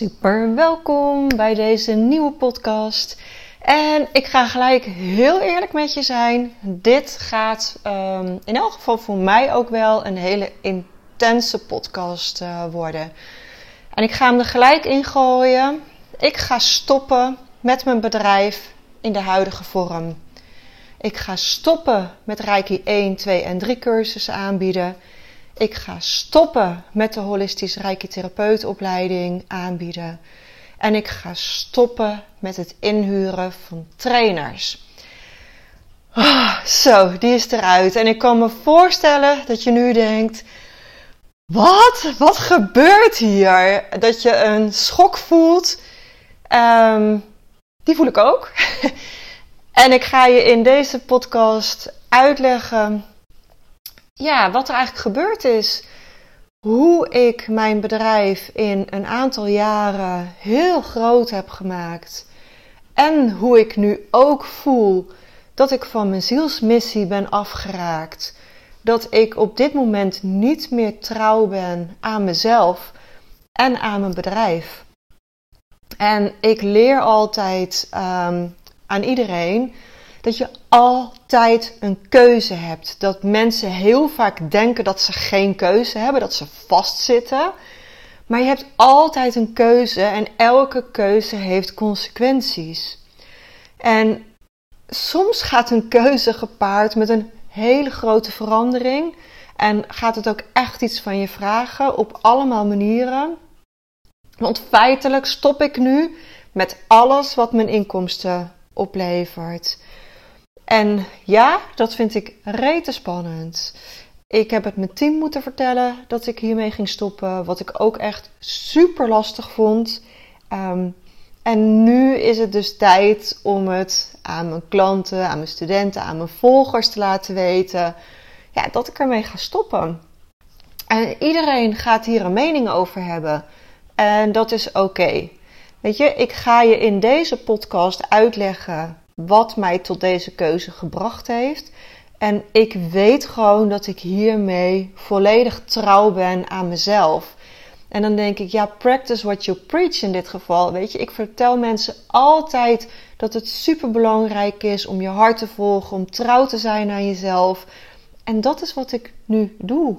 Super, welkom bij deze nieuwe podcast. En ik ga gelijk heel eerlijk met je zijn. Dit gaat um, in elk geval voor mij ook wel een hele intense podcast uh, worden. En ik ga hem er gelijk in gooien. Ik ga stoppen met mijn bedrijf in de huidige vorm. Ik ga stoppen met Reiki 1, 2 en 3 cursussen aanbieden. Ik ga stoppen met de holistische Reiki therapeutopleiding aanbieden. En ik ga stoppen met het inhuren van trainers. Oh, zo, die is eruit. En ik kan me voorstellen dat je nu denkt: wat? Wat gebeurt hier? Dat je een schok voelt. Um, die voel ik ook. en ik ga je in deze podcast uitleggen ja, wat er eigenlijk gebeurd is. Hoe ik mijn bedrijf in een aantal jaren heel groot heb gemaakt. En hoe ik nu ook voel dat ik van mijn zielsmissie ben afgeraakt. Dat ik op dit moment niet meer trouw ben aan mezelf en aan mijn bedrijf. En ik leer altijd um, aan iedereen dat je altijd een keuze hebt. Dat mensen heel vaak denken dat ze geen keuze hebben, dat ze vastzitten. Maar je hebt altijd een keuze en elke keuze heeft consequenties. En soms gaat een keuze gepaard met een hele grote verandering. En gaat het ook echt iets van je vragen op allemaal manieren. Want feitelijk stop ik nu met alles wat mijn inkomsten oplevert. En ja, dat vind ik rete spannend. Ik heb het mijn team moeten vertellen dat ik hiermee ging stoppen, wat ik ook echt super lastig vond. Um, en nu is het dus tijd om het aan mijn klanten, aan mijn studenten, aan mijn volgers te laten weten ja, dat ik ermee ga stoppen. En iedereen gaat hier een mening over hebben. En dat is oké. Weet je, ik ga je in deze podcast uitleggen wat mij tot deze keuze gebracht heeft. En ik weet gewoon dat ik hiermee volledig trouw ben aan mezelf. En dan denk ik, ja, practice what you preach in dit geval. Weet je, ik vertel mensen altijd dat het super belangrijk is om je hart te volgen, om trouw te zijn aan jezelf. En dat is wat ik nu doe.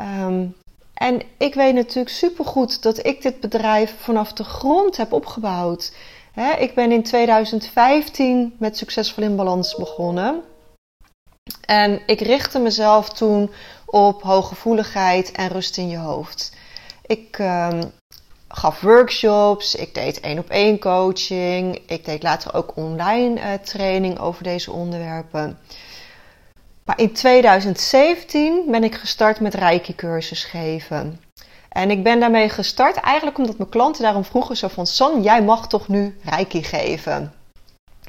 Um, en ik weet natuurlijk supergoed dat ik dit bedrijf vanaf de grond heb opgebouwd. Ik ben in 2015 met Succesvol in Balans begonnen. En ik richtte mezelf toen op hooggevoeligheid en rust in je hoofd. Ik um, gaf workshops, ik deed één op één coaching, ik deed later ook online uh, training over deze onderwerpen. Maar in 2017 ben ik gestart met Reiki-cursus geven. En ik ben daarmee gestart eigenlijk omdat mijn klanten daarom vroegen zo van... San, jij mag toch nu Reiki geven?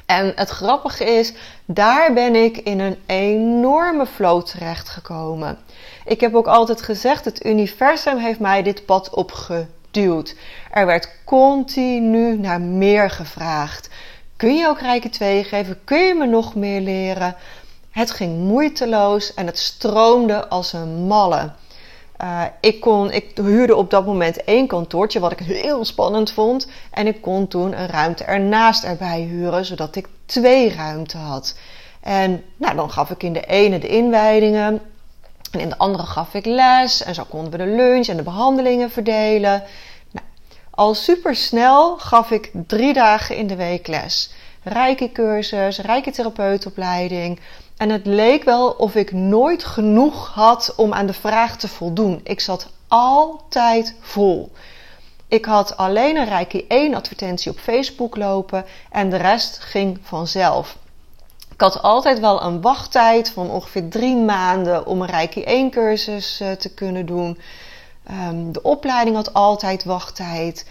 En het grappige is, daar ben ik in een enorme flow terechtgekomen. Ik heb ook altijd gezegd, het universum heeft mij dit pad opgeduwd. Er werd continu naar meer gevraagd. Kun je ook Reiki 2 geven? Kun je me nog meer leren? Het ging moeiteloos en het stroomde als een malle. Uh, ik, kon, ik huurde op dat moment één kantoortje, wat ik heel spannend vond. En ik kon toen een ruimte ernaast erbij huren, zodat ik twee ruimte had. En nou, dan gaf ik in de ene de inwijdingen. En in de andere gaf ik les. En zo konden we de lunch en de behandelingen verdelen. Nou, al super snel gaf ik drie dagen in de week les. Reiki-cursus, Reiki-therapeutopleiding. En het leek wel of ik nooit genoeg had om aan de vraag te voldoen. Ik zat altijd vol. Ik had alleen een Reiki 1 advertentie op Facebook lopen en de rest ging vanzelf. Ik had altijd wel een wachttijd van ongeveer drie maanden om een Reiki 1 cursus uh, te kunnen doen. Um, de opleiding had altijd wachttijd.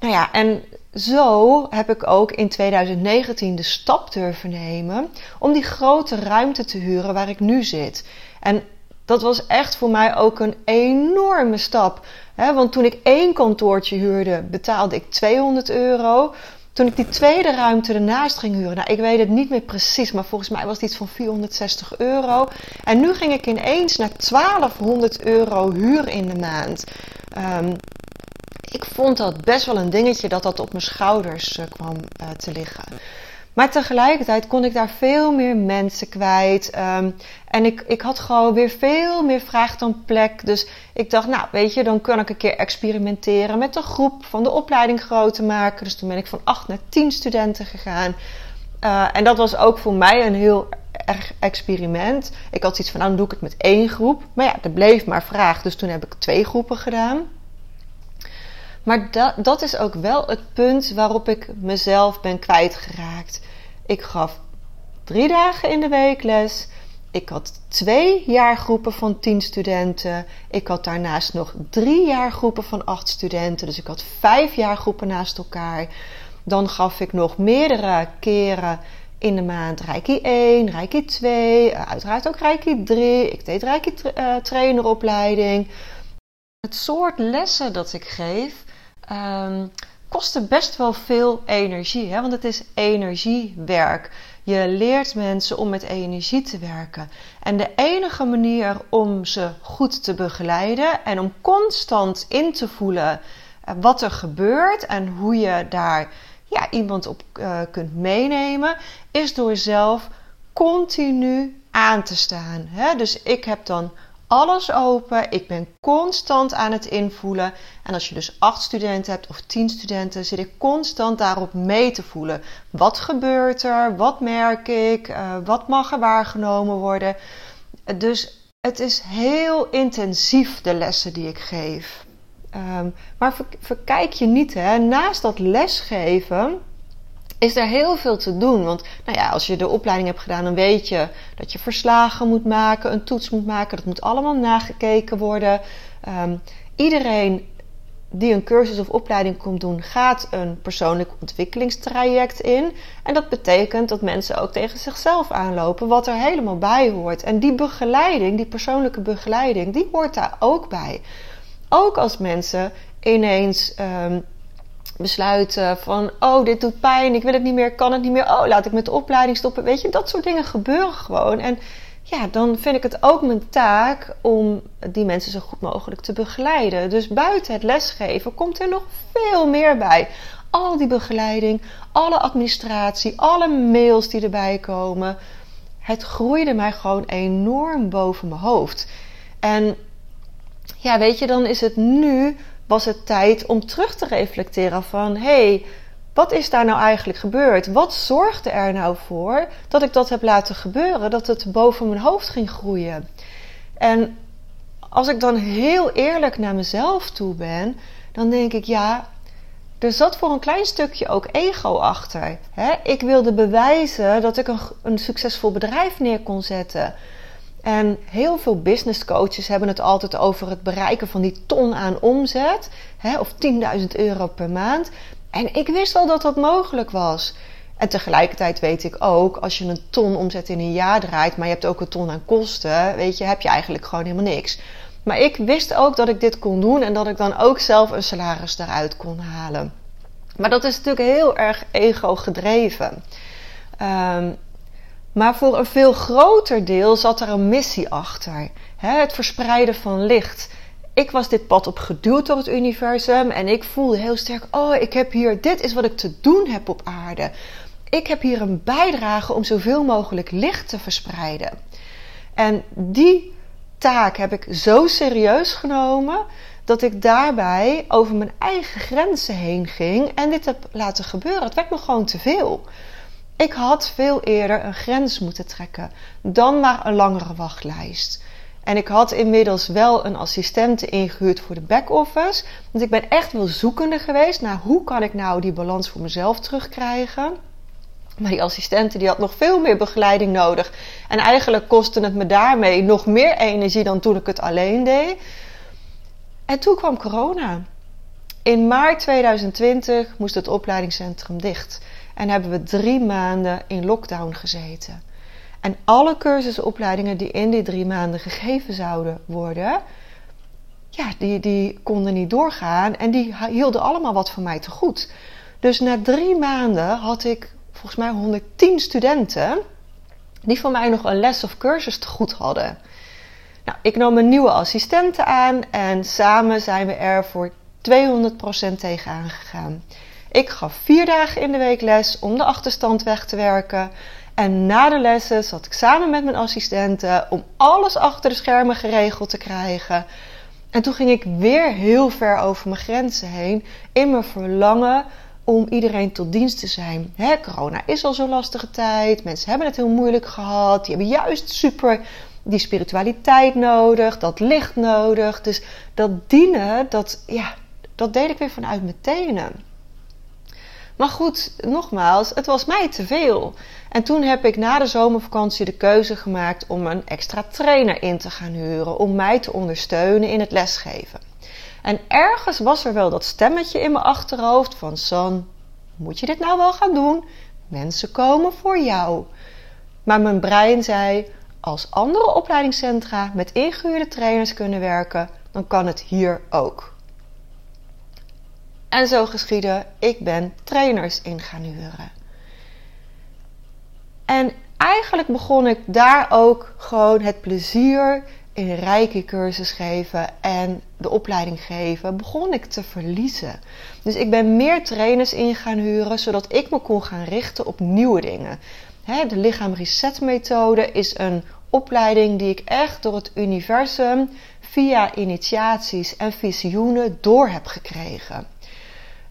Nou ja, en zo heb ik ook in 2019 de stap durven nemen om die grote ruimte te huren waar ik nu zit. En dat was echt voor mij ook een enorme stap. want toen ik één kantoortje huurde, betaalde ik 200 euro. Toen ik die tweede ruimte ernaast ging huren, nou ik weet het niet meer precies, maar volgens mij was het iets van 460 euro. En nu ging ik ineens naar 1200 euro huur in de maand. Um, ik vond dat best wel een dingetje dat dat op mijn schouders uh, kwam uh, te liggen. Maar tegelijkertijd kon ik daar veel meer mensen kwijt. Um, en ik, ik had gewoon weer veel meer vraag dan plek. Dus ik dacht, nou weet je, dan kan ik een keer experimenteren met de groep van de opleiding groter maken. Dus toen ben ik van 8 naar 10 studenten gegaan. Uh, en dat was ook voor mij een heel erg experiment. Ik had iets van, nou dan doe ik het met één groep. Maar ja, er bleef maar vraag. Dus toen heb ik twee groepen gedaan. Maar dat, dat is ook wel het punt waarop ik mezelf ben kwijtgeraakt. Ik gaf drie dagen in de week les. Ik had twee jaargroepen van tien studenten. Ik had daarnaast nog drie jaargroepen van acht studenten. Dus ik had vijf jaargroepen naast elkaar. Dan gaf ik nog meerdere keren in de maand Reiki 1, Reiki 2, uiteraard ook Reiki 3. Ik deed Reiki uh, traineropleiding. Het soort lessen dat ik geef, um, kostte best wel veel energie. Hè? Want het is energiewerk. Je leert mensen om met energie te werken. En de enige manier om ze goed te begeleiden en om constant in te voelen eh, wat er gebeurt en hoe je daar ja, iemand op uh, kunt meenemen, is door zelf continu aan te staan. Hè? Dus ik heb dan alles open. Ik ben constant aan het invoelen. En als je dus acht studenten hebt of tien studenten, zit ik constant daarop mee te voelen. Wat gebeurt er? Wat merk ik? Uh, wat mag er waargenomen worden? Dus het is heel intensief de lessen die ik geef. Um, maar ver, verkijk je niet, hè? naast dat lesgeven is er heel veel te doen. Want nou ja, als je de opleiding hebt gedaan, dan weet je dat je verslagen moet maken, een toets moet maken. Dat moet allemaal nagekeken worden. Um, iedereen die een cursus of opleiding komt doen, gaat een persoonlijk ontwikkelingstraject in. En dat betekent dat mensen ook tegen zichzelf aanlopen, wat er helemaal bij hoort. En die begeleiding, die persoonlijke begeleiding, die hoort daar ook bij. Ook als mensen ineens um, besluiten van, oh, dit doet pijn, ik wil het niet meer, kan het niet meer, oh, laat ik met de opleiding stoppen. Weet je, dat soort dingen gebeuren gewoon. En ja, dan vind ik het ook mijn taak om die mensen zo goed mogelijk te begeleiden. Dus buiten het lesgeven komt er nog veel meer bij. Al die begeleiding, alle administratie, alle mails die erbij komen. Het groeide mij gewoon enorm boven mijn hoofd. En ja, weet je, dan is het nu was het tijd om terug te reflecteren van hey, wat is daar nou eigenlijk gebeurd? Wat zorgde er nou voor dat ik dat heb laten gebeuren, dat het boven mijn hoofd ging groeien? En als ik dan heel eerlijk naar mezelf toe ben, dan denk ik ja, er zat voor een klein stukje ook ego achter. Ik wilde bewijzen dat ik een, een succesvol bedrijf neer kon zetten. En heel veel business coaches hebben het altijd over het bereiken van die ton aan omzet. Hè, of 10.000 euro per maand. En ik wist wel dat dat mogelijk was. En tegelijkertijd weet ik ook, als je een ton omzet in een jaar draait, maar je hebt ook een ton aan kosten, weet je, heb je eigenlijk gewoon helemaal niks. Maar ik wist ook dat ik dit kon doen en dat ik dan ook zelf een salaris eruit kon halen. Maar dat is natuurlijk heel erg ego gedreven. Um, maar voor een veel groter deel zat er een missie achter. het verspreiden van licht. Ik was dit pad op geduwd door het universum en ik voelde heel sterk: oh, ik heb hier, dit is wat ik te doen heb op aarde. Ik heb hier een bijdrage om zoveel mogelijk licht te verspreiden. En die taak heb ik zo serieus genomen dat ik daarbij over mijn eigen grenzen heen ging en dit heb laten gebeuren. Het werd me gewoon te veel. Ik had veel eerder een grens moeten trekken dan maar een langere wachtlijst. En ik had inmiddels wel een assistente ingehuurd voor de back-office. Want ik ben echt wel zoekende geweest naar hoe kan ik nou die balans voor mezelf terugkrijgen. Maar die assistente die had nog veel meer begeleiding nodig. En eigenlijk kostte het me daarmee nog meer energie dan toen ik het alleen deed. En toen kwam corona. In maart 2020 moest het opleidingscentrum dicht. En hebben we drie maanden in lockdown gezeten. En alle cursusopleidingen die in die drie maanden gegeven zouden worden, ja, die, die konden niet doorgaan. En die hielden allemaal wat van mij te goed. Dus na drie maanden had ik volgens mij 110 studenten die van mij nog een les of cursus te goed hadden. Nou, ik nam een nieuwe assistente aan en samen zijn we er voor 200% tegenaan gegaan. Ik gaf vier dagen in de week les om de achterstand weg te werken. En na de lessen zat ik samen met mijn assistenten om alles achter de schermen geregeld te krijgen. En toen ging ik weer heel ver over mijn grenzen heen in mijn verlangen om iedereen tot dienst te zijn. Hè, corona is al zo'n lastige tijd. Mensen hebben het heel moeilijk gehad. Die hebben juist super die spiritualiteit nodig, dat licht nodig. Dus dat dienen, dat, ja, dat deed ik weer vanuit mijn tenen. Maar goed, nogmaals, het was mij te veel. En toen heb ik na de zomervakantie de keuze gemaakt om een extra trainer in te gaan huren. Om mij te ondersteunen in het lesgeven. En ergens was er wel dat stemmetje in mijn achterhoofd van San, moet je dit nou wel gaan doen? Mensen komen voor jou. Maar mijn brein zei, als andere opleidingscentra met ingehuurde trainers kunnen werken, dan kan het hier ook. En zo geschiedde, ik ben trainers in gaan huren. En eigenlijk begon ik daar ook gewoon het plezier in rijke cursus geven en de opleiding geven, begon ik te verliezen. Dus ik ben meer trainers in gaan huren, zodat ik me kon gaan richten op nieuwe dingen. de lichaam reset methode is een opleiding die ik echt door het universum via initiaties en visioenen door heb gekregen.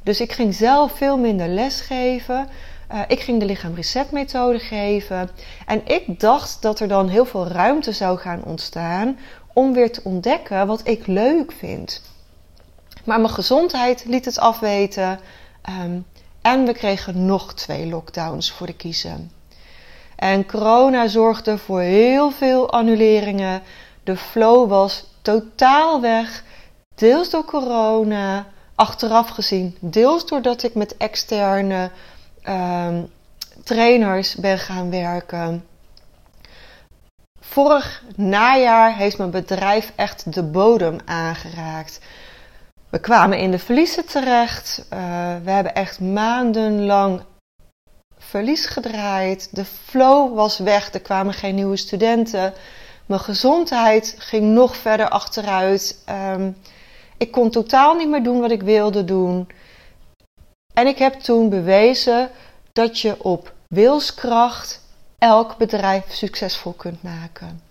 Dus ik ging zelf veel minder les geven. Uh, ik ging de lichaam reset methode geven. En ik dacht dat er dan heel veel ruimte zou gaan ontstaan om weer te ontdekken wat ik leuk vind. Maar mijn gezondheid liet het afweten. Um, en we kregen nog twee lockdowns voor de kiezen. En corona zorgde voor heel veel annuleringen. De flow was totaal weg. Deels door corona, achteraf gezien. Deels doordat ik met externe um, trainers ben gaan werken. Vorig najaar heeft mijn bedrijf echt de bodem aangeraakt. We kwamen in de verliezen terecht. Uh, we hebben echt maandenlang verlies gedraaid. De flow was weg. Er kwamen geen nieuwe studenten. Mijn gezondheid ging nog verder achteruit. Um, ik kon totaal niet meer doen wat ik wilde doen. En ik heb toen bewezen dat je op wilskracht elk bedrijf succesvol kunt maken.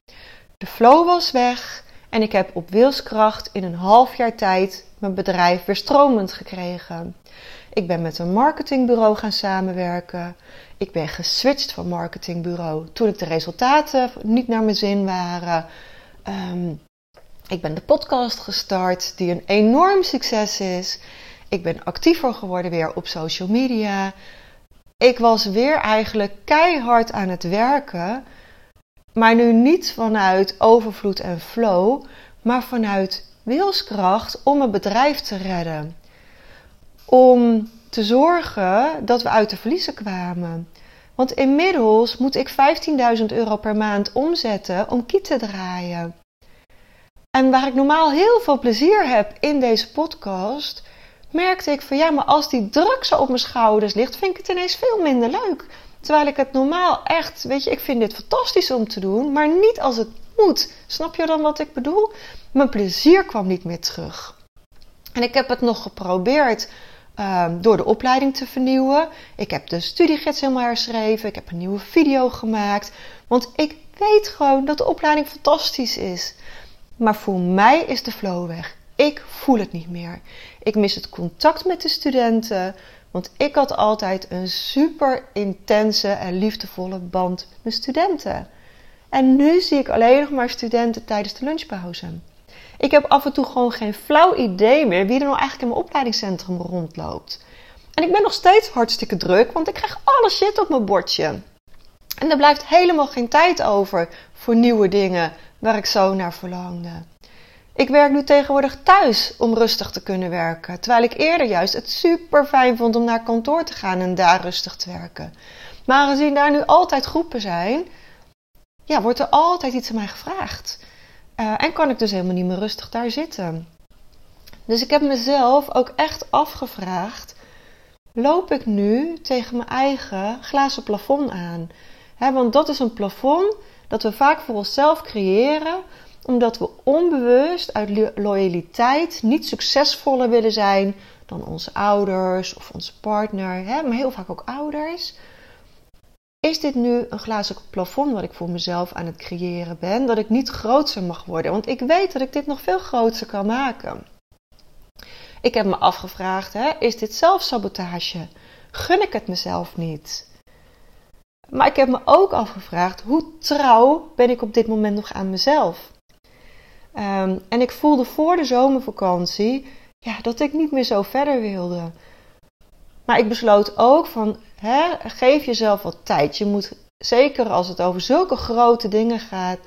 De flow was weg en ik heb op wilskracht in een half jaar tijd mijn bedrijf weer stromend gekregen. Ik ben met een marketingbureau gaan samenwerken. Ik ben geswitcht van marketingbureau toen ik de resultaten niet naar mijn zin waren. Um, ik ben de podcast gestart, die een enorm succes is. Ik ben actiever geworden weer op social media. Ik was weer eigenlijk keihard aan het werken. Maar nu niet vanuit overvloed en flow, maar vanuit wilskracht om een bedrijf te redden. Om te zorgen dat we uit de verliezen kwamen. Want inmiddels moet ik 15.000 euro per maand omzetten om kiet te draaien. En waar ik normaal heel veel plezier heb in deze podcast, merkte ik van ja, maar als die druk zo op mijn schouders ligt, vind ik het ineens veel minder leuk. Terwijl ik het normaal echt, weet je, ik vind dit fantastisch om te doen, maar niet als het moet. Snap je dan wat ik bedoel? Mijn plezier kwam niet meer terug. En ik heb het nog geprobeerd um, door de opleiding te vernieuwen. Ik heb de studiegids helemaal herschreven. Ik heb een nieuwe video gemaakt. Want ik weet gewoon dat de opleiding fantastisch is. Maar voor mij is de flow weg. Ik voel het niet meer. Ik mis het contact met de studenten. Want ik had altijd een super intense en liefdevolle band met studenten. En nu zie ik alleen nog maar studenten tijdens de lunchpauze. Ik heb af en toe gewoon geen flauw idee meer wie er nou eigenlijk in mijn opleidingscentrum rondloopt. En ik ben nog steeds hartstikke druk, want ik krijg alle shit op mijn bordje. En er blijft helemaal geen tijd over voor nieuwe dingen waar ik zo naar verlangde. Ik werk nu tegenwoordig thuis om rustig te kunnen werken, terwijl ik eerder juist het super fijn vond om naar kantoor te gaan en daar rustig te werken. Maar aangezien daar nu altijd groepen zijn, ja, wordt er altijd iets aan mij gevraagd. Uh, en kan ik dus helemaal niet meer rustig daar zitten. Dus ik heb mezelf ook echt afgevraagd: loop ik nu tegen mijn eigen glazen plafond aan? want dat is een plafond dat we vaak voor onszelf creëren, omdat we onbewust uit loyaliteit niet succesvoller willen zijn dan onze ouders of onze partner, maar heel vaak ook ouders. Is dit nu een glazen plafond wat ik voor mezelf aan het creëren ben, dat ik niet groter mag worden? Want ik weet dat ik dit nog veel groter kan maken. Ik heb me afgevraagd: hè, is dit zelfsabotage? Gun ik het mezelf niet? Maar ik heb me ook afgevraagd: hoe trouw ben ik op dit moment nog aan mezelf? Ehm, en ik voelde voor de zomervakantie ja, dat ik niet meer zo verder wilde. Maar ik besloot ook van hè, geef jezelf wat tijd. Je moet zeker als het over zulke grote dingen gaat,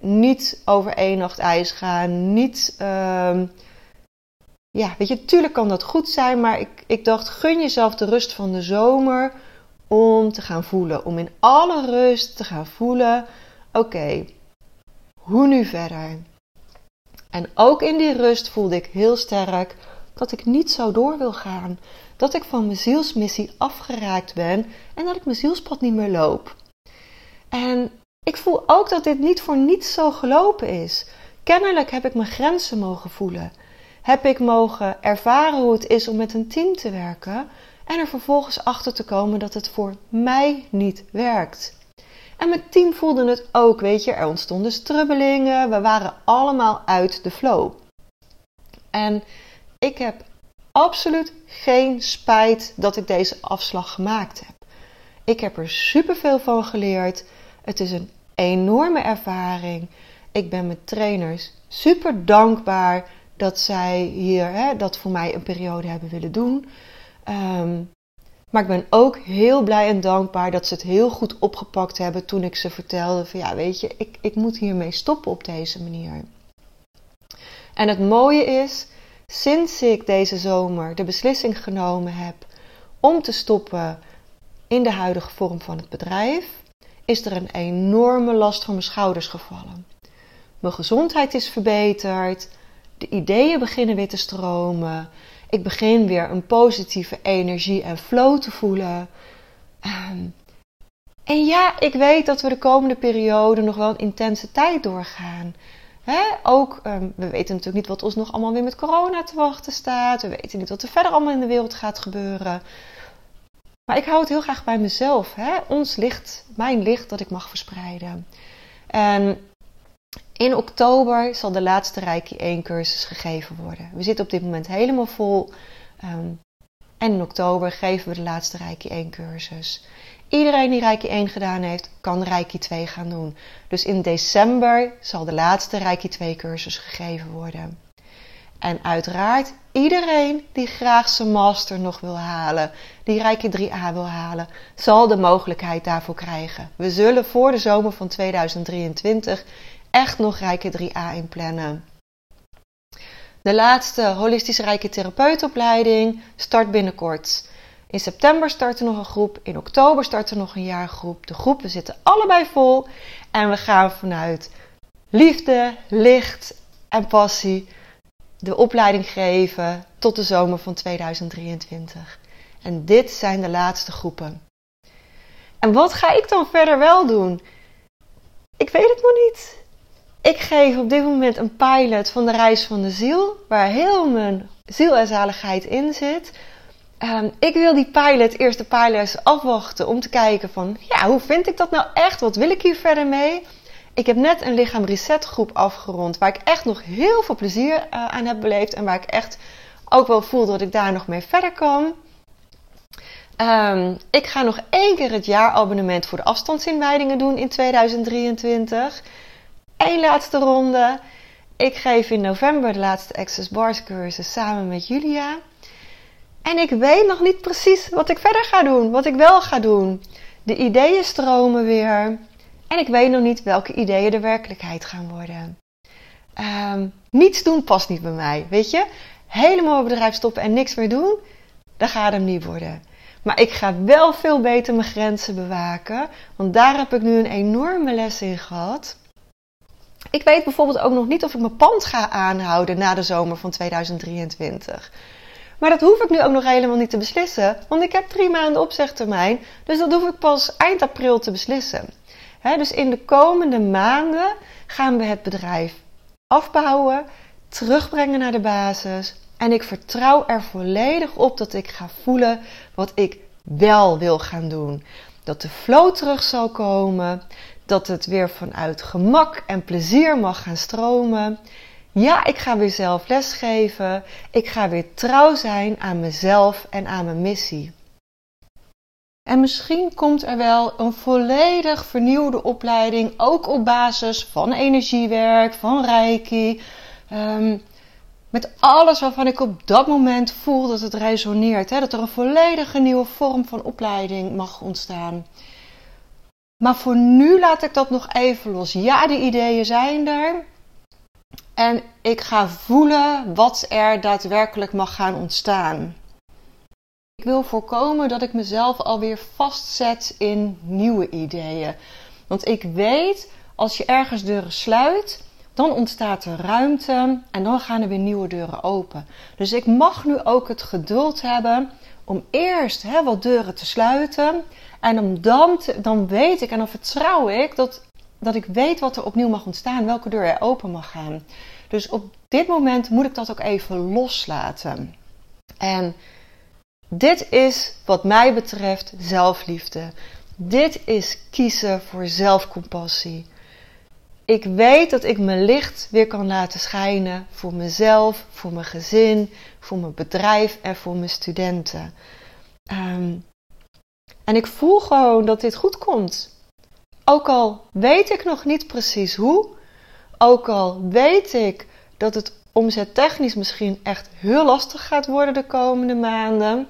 niet over één nacht ijs gaan. Niet ehm, ja, weet je, natuurlijk kan dat goed zijn, maar ik, ik dacht, gun jezelf de rust van de zomer om te gaan voelen. Om in alle rust te gaan voelen, oké, hoe nu verder? En ook in die rust voelde ik heel sterk dat ik niet zo door wil gaan. Dat ik van mijn zielsmissie afgeraakt ben en dat ik mijn zielspad niet meer loop. En ik voel ook dat dit niet voor niets zo gelopen is. Kennelijk heb ik mijn grenzen mogen voelen heb ik mogen ervaren hoe het is om met een team te werken en er vervolgens achter te komen dat het voor mij niet werkt. En mijn team voelde het ook, weet je, er ontstonden strubbelingen, we waren allemaal uit de flow. En ik heb absoluut geen spijt dat ik deze afslag gemaakt heb. Ik heb er superveel van geleerd. Het is een enorme ervaring. Ik ben mijn trainers super dankbaar dat zij hier hè, dat voor mij een periode hebben willen doen. Ehm, maar ik ben ook heel blij en dankbaar dat ze het heel goed opgepakt hebben toen ik ze vertelde van ja, weet je, ik, ik moet hiermee stoppen op deze manier. En het mooie is, sinds ik deze zomer de beslissing genomen heb om te stoppen in de huidige vorm van het bedrijf, is er een enorme last van mijn schouders gevallen. Mijn gezondheid is verbeterd. De ideeën beginnen weer te stromen. Ik begin weer een positieve energie en flow te voelen. Ehm, en ja, ik weet dat we de komende periode nog wel een intense tijd doorgaan. ook, um, we weten natuurlijk niet wat ons nog allemaal weer met corona te wachten staat. We weten niet wat er verder allemaal in de wereld gaat gebeuren. Maar ik hou het heel graag bij mezelf. Ons licht, mijn licht dat ik mag verspreiden. En in oktober zal de laatste Reiki 1 cursus gegeven worden. We zitten op dit moment helemaal vol. Ehm, en in oktober geven we de laatste Reiki 1 cursus. Iedereen die Reiki 1 gedaan heeft, kan Reiki 2 gaan doen. Dus in december zal de laatste Reiki 2 cursus gegeven worden. En uiteraard, iedereen die graag zijn master nog wil halen, die Reiki 3A wil halen, zal de mogelijkheid daarvoor krijgen. We zullen voor de zomer van 2023 echt nog Rijke 3A inplannen. De laatste holistische Rijke therapeutopleiding start binnenkort. In september start er nog een groep, in oktober start er nog een jaargroep. De groepen zitten allebei vol en we gaan vanuit liefde, licht en passie de opleiding geven tot de zomer van 2023. En dit zijn de laatste groepen. En wat ga ik dan verder wel doen? Ik weet het nog niet. Ik geef op dit moment een pilot van de reis van de ziel, waar heel mijn ziel en zaligheid in zit. Um, ik wil die pilot, eerst de pilot afwachten om te kijken van, ja, hoe vind ik dat nou echt? Wat wil ik hier verder mee? Ik heb net een lichaam reset groep afgerond, waar ik echt nog heel veel plezier uh, aan heb beleefd en waar ik echt ook wel voel dat ik daar nog mee verder kan. Um, ik ga nog één keer het jaarabonnement voor de afstandsinwijdingen doen in 2023. Eén laatste ronde. Ik geef in november de laatste Access Bars cursus samen met Julia. En ik weet nog niet precies wat ik verder ga doen, wat ik wel ga doen. De ideeën stromen weer. En ik weet nog niet welke ideeën de werkelijkheid gaan worden. Um, niets doen past niet bij mij, weet je? Helemaal het bedrijf stoppen en niks meer doen, dat gaat hem niet worden. Maar ik ga wel veel beter mijn grenzen bewaken, want daar heb ik nu een enorme les in gehad. Ik weet bijvoorbeeld ook nog niet of ik mijn pand ga aanhouden na de zomer van 2023. Maar dat hoef ik nu ook nog helemaal niet te beslissen, want ik heb drie maanden opzegtermijn, dus dat hoef ik pas eind april te beslissen. dus in de komende maanden gaan we het bedrijf afbouwen, terugbrengen naar de basis. En ik vertrouw er volledig op dat ik ga voelen wat ik wel wil gaan doen. Dat de flow terug zal komen, dat het weer vanuit gemak en plezier mag gaan stromen. Ja, ik ga weer zelf lesgeven. Ik ga weer trouw zijn aan mezelf en aan mijn missie. En misschien komt er wel een volledig vernieuwde opleiding, ook op basis van energiewerk, van reiki. Um, met alles waarvan ik op dat moment voel dat het resoneert. Hè? Dat er een volledige nieuwe vorm van opleiding mag ontstaan. Maar voor nu laat ik dat nog even los. Ja, de ideeën zijn er. En ik ga voelen wat er daadwerkelijk mag gaan ontstaan. Ik wil voorkomen dat ik mezelf alweer vastzet in nieuwe ideeën. Want ik weet, als je ergens deuren sluit, dan ontstaat er ruimte en dan gaan er weer nieuwe deuren open. Dus ik mag nu ook het geduld hebben om eerst wat deuren te sluiten. En om dan, dan weet ik en dan vertrouw ik dat, dat ik weet wat er opnieuw mag ontstaan, welke deur er open mag gaan. Dus op dit moment moet ik dat ook even loslaten. En dit is wat mij betreft zelfliefde. Dit is kiezen voor zelfcompassie. Ik weet dat ik mijn licht weer kan laten schijnen voor mezelf, voor mijn gezin, voor mijn bedrijf en voor mijn studenten. Ehm, en ik voel gewoon dat dit goed komt. Ook al weet ik nog niet precies hoe, ook al weet ik dat het omzettechnisch misschien echt heel lastig gaat worden de komende maanden,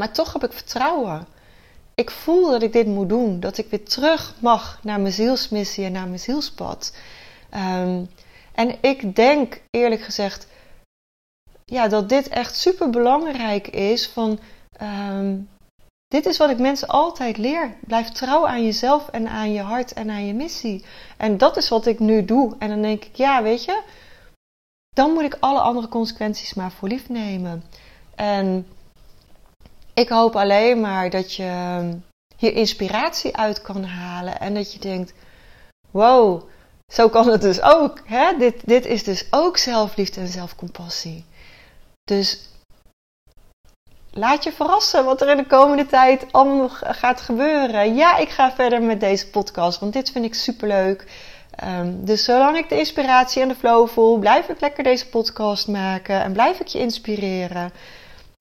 maar toch heb ik vertrouwen ik voel dat ik dit moet doen. Dat ik weer terug mag naar mijn zielsmissie en naar mijn zielspad. Um, en ik denk eerlijk gezegd ja, dat dit echt super belangrijk is. Van, um, dit is wat ik mensen altijd leer. Blijf trouw aan jezelf en aan je hart en aan je missie. En dat is wat ik nu doe. En dan denk ik, ja, weet je, dan moet ik alle andere consequenties maar voor lief nemen. En ik hoop alleen maar dat je hier inspiratie uit kan halen. En dat je denkt: wow, zo kan het dus ook. Hè? Dit, dit is dus ook zelfliefde en zelfcompassie. Dus laat je verrassen wat er in de komende tijd allemaal gaat gebeuren. Ja, ik ga verder met deze podcast, want dit vind ik superleuk. Um, dus zolang ik de inspiratie en de flow voel, blijf ik lekker deze podcast maken en blijf ik je inspireren.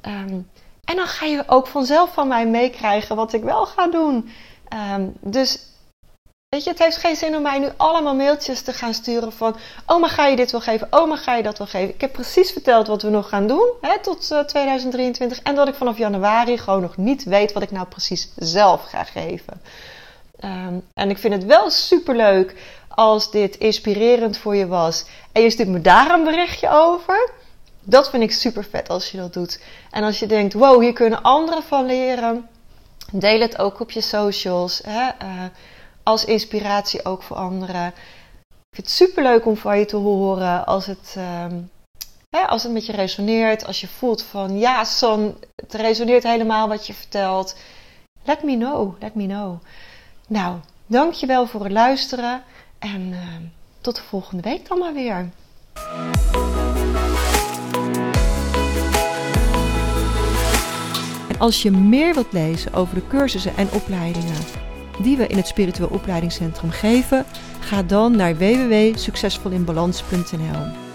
Um, en dan ga je ook vanzelf van mij meekrijgen wat ik wel ga doen. Ehm, dus weet je, het heeft geen zin om mij nu allemaal mailtjes te gaan sturen van... Oh, maar ga je dit wel geven? Oh, maar ga je dat wel geven? Ik heb precies verteld wat we nog gaan doen hè, tot 2023. Eh, en dat ik vanaf januari gewoon nog niet weet wat ik nou precies zelf ga geven. Ehm, en ik vind het wel superleuk als dit inspirerend voor je was. En je stuurt me daar een berichtje over dat vind ik super vet als je dat doet. En als je denkt, wow, hier kunnen anderen van leren, deel het ook op je socials. Hè? Uh, als inspiratie ook voor anderen. Ik vind het super leuk om van je te horen als het, uh, hè, als het met je resoneert. Als je voelt van, ja, Son, het resoneert helemaal wat je vertelt. Let me know, let me know. Nou, dankjewel voor het luisteren. En uh, tot de volgende week dan maar weer. Als je meer wilt lezen over de cursussen en opleidingen die we in het Spiritueel Opleidingscentrum geven, ga dan naar www.succesvolinbalans.nl.